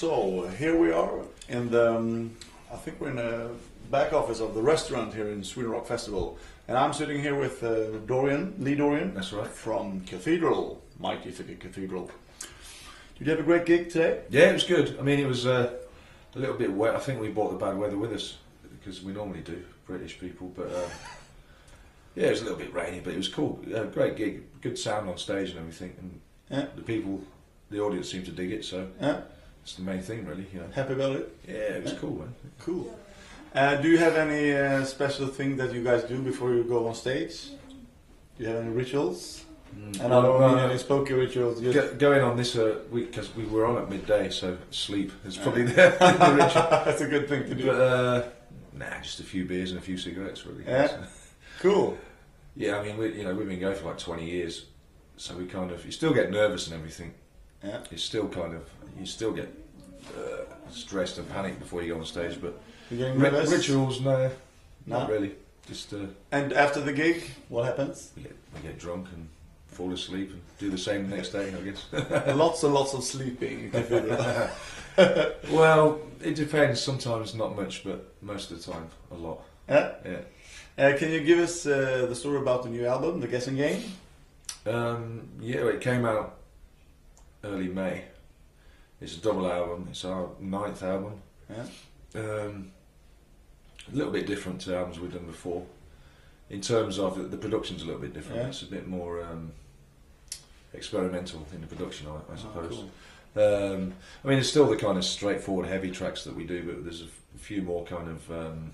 So here we are in the, um, I think we're in the back office of the restaurant here in Sweden Rock Festival, and I'm sitting here with uh, Dorian, Lee Dorian. That's right. From Cathedral, Mighty Thicket Cathedral. Did you have a great gig today? Yeah, it was good. I mean, it was uh, a little bit wet. I think we brought the bad weather with us because we normally do, British people. But uh, yeah, it was a little bit rainy, but it was cool. Yeah, great gig, good sound on stage and everything, and Yeah. the people, the audience seemed to dig it. So Yeah. It's the main thing, really. You know. Happy about it? Yeah, it was cool, man. Cool. Uh, do you have any uh, special thing that you guys do before you go on stage? Do you have any rituals? And I don't mean uh, any spooky rituals. Go- going on this uh, week because we were on at midday, so sleep is probably the, the ritual. That's a good thing to do. But uh, nah, just a few beers and a few cigarettes, really. Yeah. So- Cool. Yeah, I mean, we, you know, we've been going for like 20 years, so we kind of, you still get nervous and everything. Yeah. You still kind of, you still get uh, stressed and panicked before you go on stage, but You ri- rituals, no, not No? really. Just uh, And after the gig, what happens? we get we get drunk and fall asleep and do the same the next day, I guess. lots and lots of sleeping. in Cathedral. well, it depends. Sometimes not much, but most of the time a lot. yeah. Yeah. Uh, can you give us uh, the story about the new album, The Guessing Game? Um, yeah, it came out early May. It's a double album. It's our ninth album. Yeah. Um, a little bit different to albums we've done before. In terms of the, the production's a little bit different. Yeah. It's a bit more um, experimental in the production, I, I Oh, suppose. cool. Um, I mean, it's still the kind of straightforward, heavy tracks that we do, but there's a few more kind of. Um,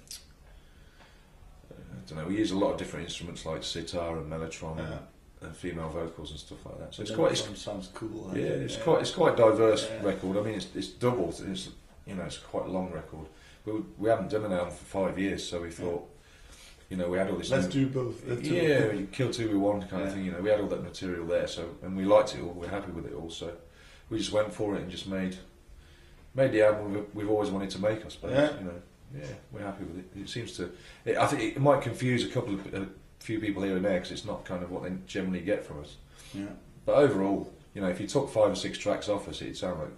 I don't know. We use a lot of different instruments like sitar and mellotron Yeah. and, and female vocals and stuff like that. So it's That quite. It's, sounds- cool. Yeah, think. it's quite. It's quite diverse Yeah. record. I mean, it's it's double. It's you know, it's quite a long record. We we haven't done an album for five years, so we thought, you know, we had all this. Let's new- do both. Let's do yeah, both. kill two with one kind Yeah. of thing. You know, we had all that material there, so and we liked it all. We're happy with it all. So we just went for it and just made made the album we've, we've always wanted to make. I suppose. Yeah. You know, yeah, we're happy with it. It seems to. It, I think it might confuse a couple of a few people here and there because it's not kind of what they generally get from us. Yeah. But overall, you know, if you took five or six tracks off us, it'd sound like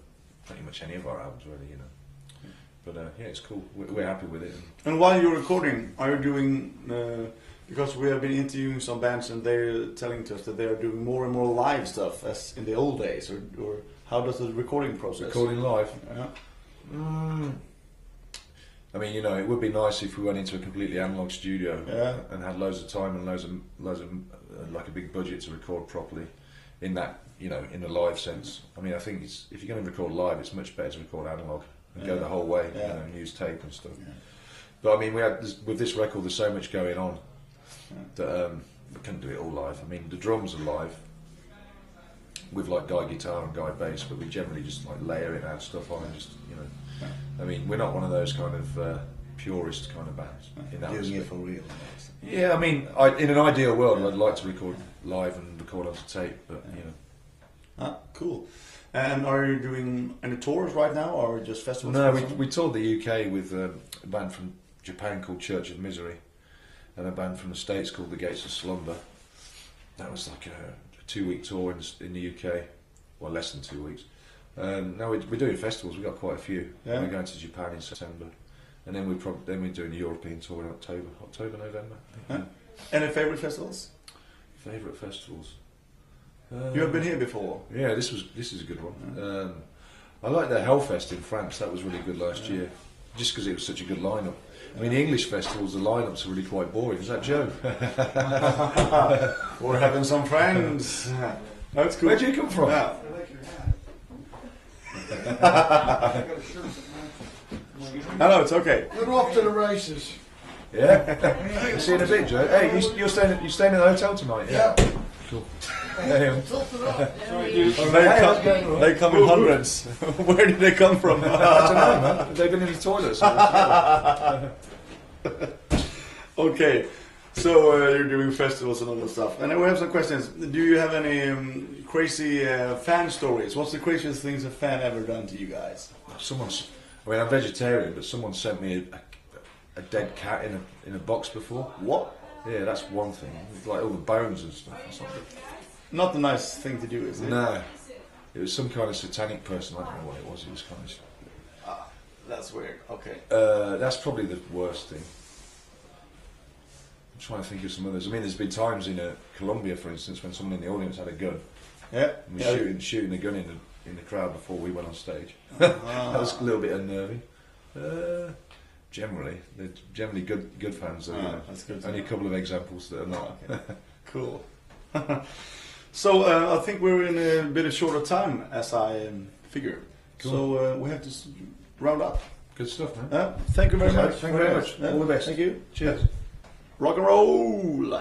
pretty much any of our albums, really. You know. But uh, yeah, it's cool. We're, we're happy with it. And while you're recording, are you doing? Uh, because we have been interviewing some bands, and they're telling to us that they are doing more and more live stuff as in the old days, or, or how does the recording process? recording live. Yeah. Mm. I mean, you know, it would be nice if we went into a completely analog studio Yeah. and had loads of time and loads of loads of uh, like a big budget to record properly. In that, you know, in a live sense. I mean, I think it's if you're going to record live, it's much better to record analog and go the whole way. Yeah. You know, and use tape and stuff. Yeah. But I mean, we had this, with this record. There's so much going on Yeah. that um, we couldn't do it all live. I mean, the drums are live with like guy guitar and guy bass, but we generally just like layer in our stuff on and just you know. I mean, we're not one of those kind of uh, purist kind of bands in that Doing it for real. Yeah, I mean, I, in an ideal world, I'd like to record live and record onto tape, but you know. Ah, cool. And are you doing any tours right now, or just festivals? No, we, we toured the UK with um, a band from Japan called Church of Misery, and a band from the States called The Gates of Slumber. That was like a, a two-week tour in, in the UK, well, less than two weeks. Um, now we're, we're doing festivals. We've got quite a few. Yeah. We're going to Japan in September, and then we prob- then we're doing a European tour in October, October, November. Think. Any favorite festivals? Favorite festivals. You have Um, been here before. Yeah, this was this is a good one. Um, I like the Hellfest in France. That was really good last year, just because it was such a good lineup. I mean, the English festivals, the lineups are really quite boring. Is that Joe? We're having some friends. That's cool. Where'd you come from? Yeah. No, no, it's okay. We're off to the races. Yeah. See you in a bit, Joe. Hey, you, you're staying you're staying in the hotel tonight? Yeah. Cool. Yeah. Tilt. They, Hey, how's it going, come, they come in hundreds. Where did they come from? I don't know, man. They've been in the toilets. okay, so uh, you're doing festivals and all that stuff. And then we have some questions. Do you have any um, crazy uh, fan stories? What's the craziest things a fan ever done to you guys? Someone's. I mean, I'm vegetarian, but someone sent me a, a, a dead cat in a in a box before. What? Yeah, that's one thing. It's like all the bones and stuff. Not the nice thing to do, is it? No, it was some kind of satanic person. I don't know what it was. It was kind of Ah, That's weird. Okay. Uh, that's probably the worst thing. I'm trying to think of some others. I mean, there's been times in uh, Colombia, for instance, when someone in the audience had a gun Yeah. and was yeah. shooting, shooting the gun in the in the crowd before we went on stage. Ah. That was a little bit unnerving. Uh, generally, they're generally good good fans. Though, you Ah, know. Only a couple of examples that are not. Okay. cool. so uh, I think we're in a bit of shorter time, as I um, figured. Cool. So uh, we have to round up. Good stuff, man. Uh, thank you very much. thank you very much. All the best. Thank you. Cheers. Rock and roll.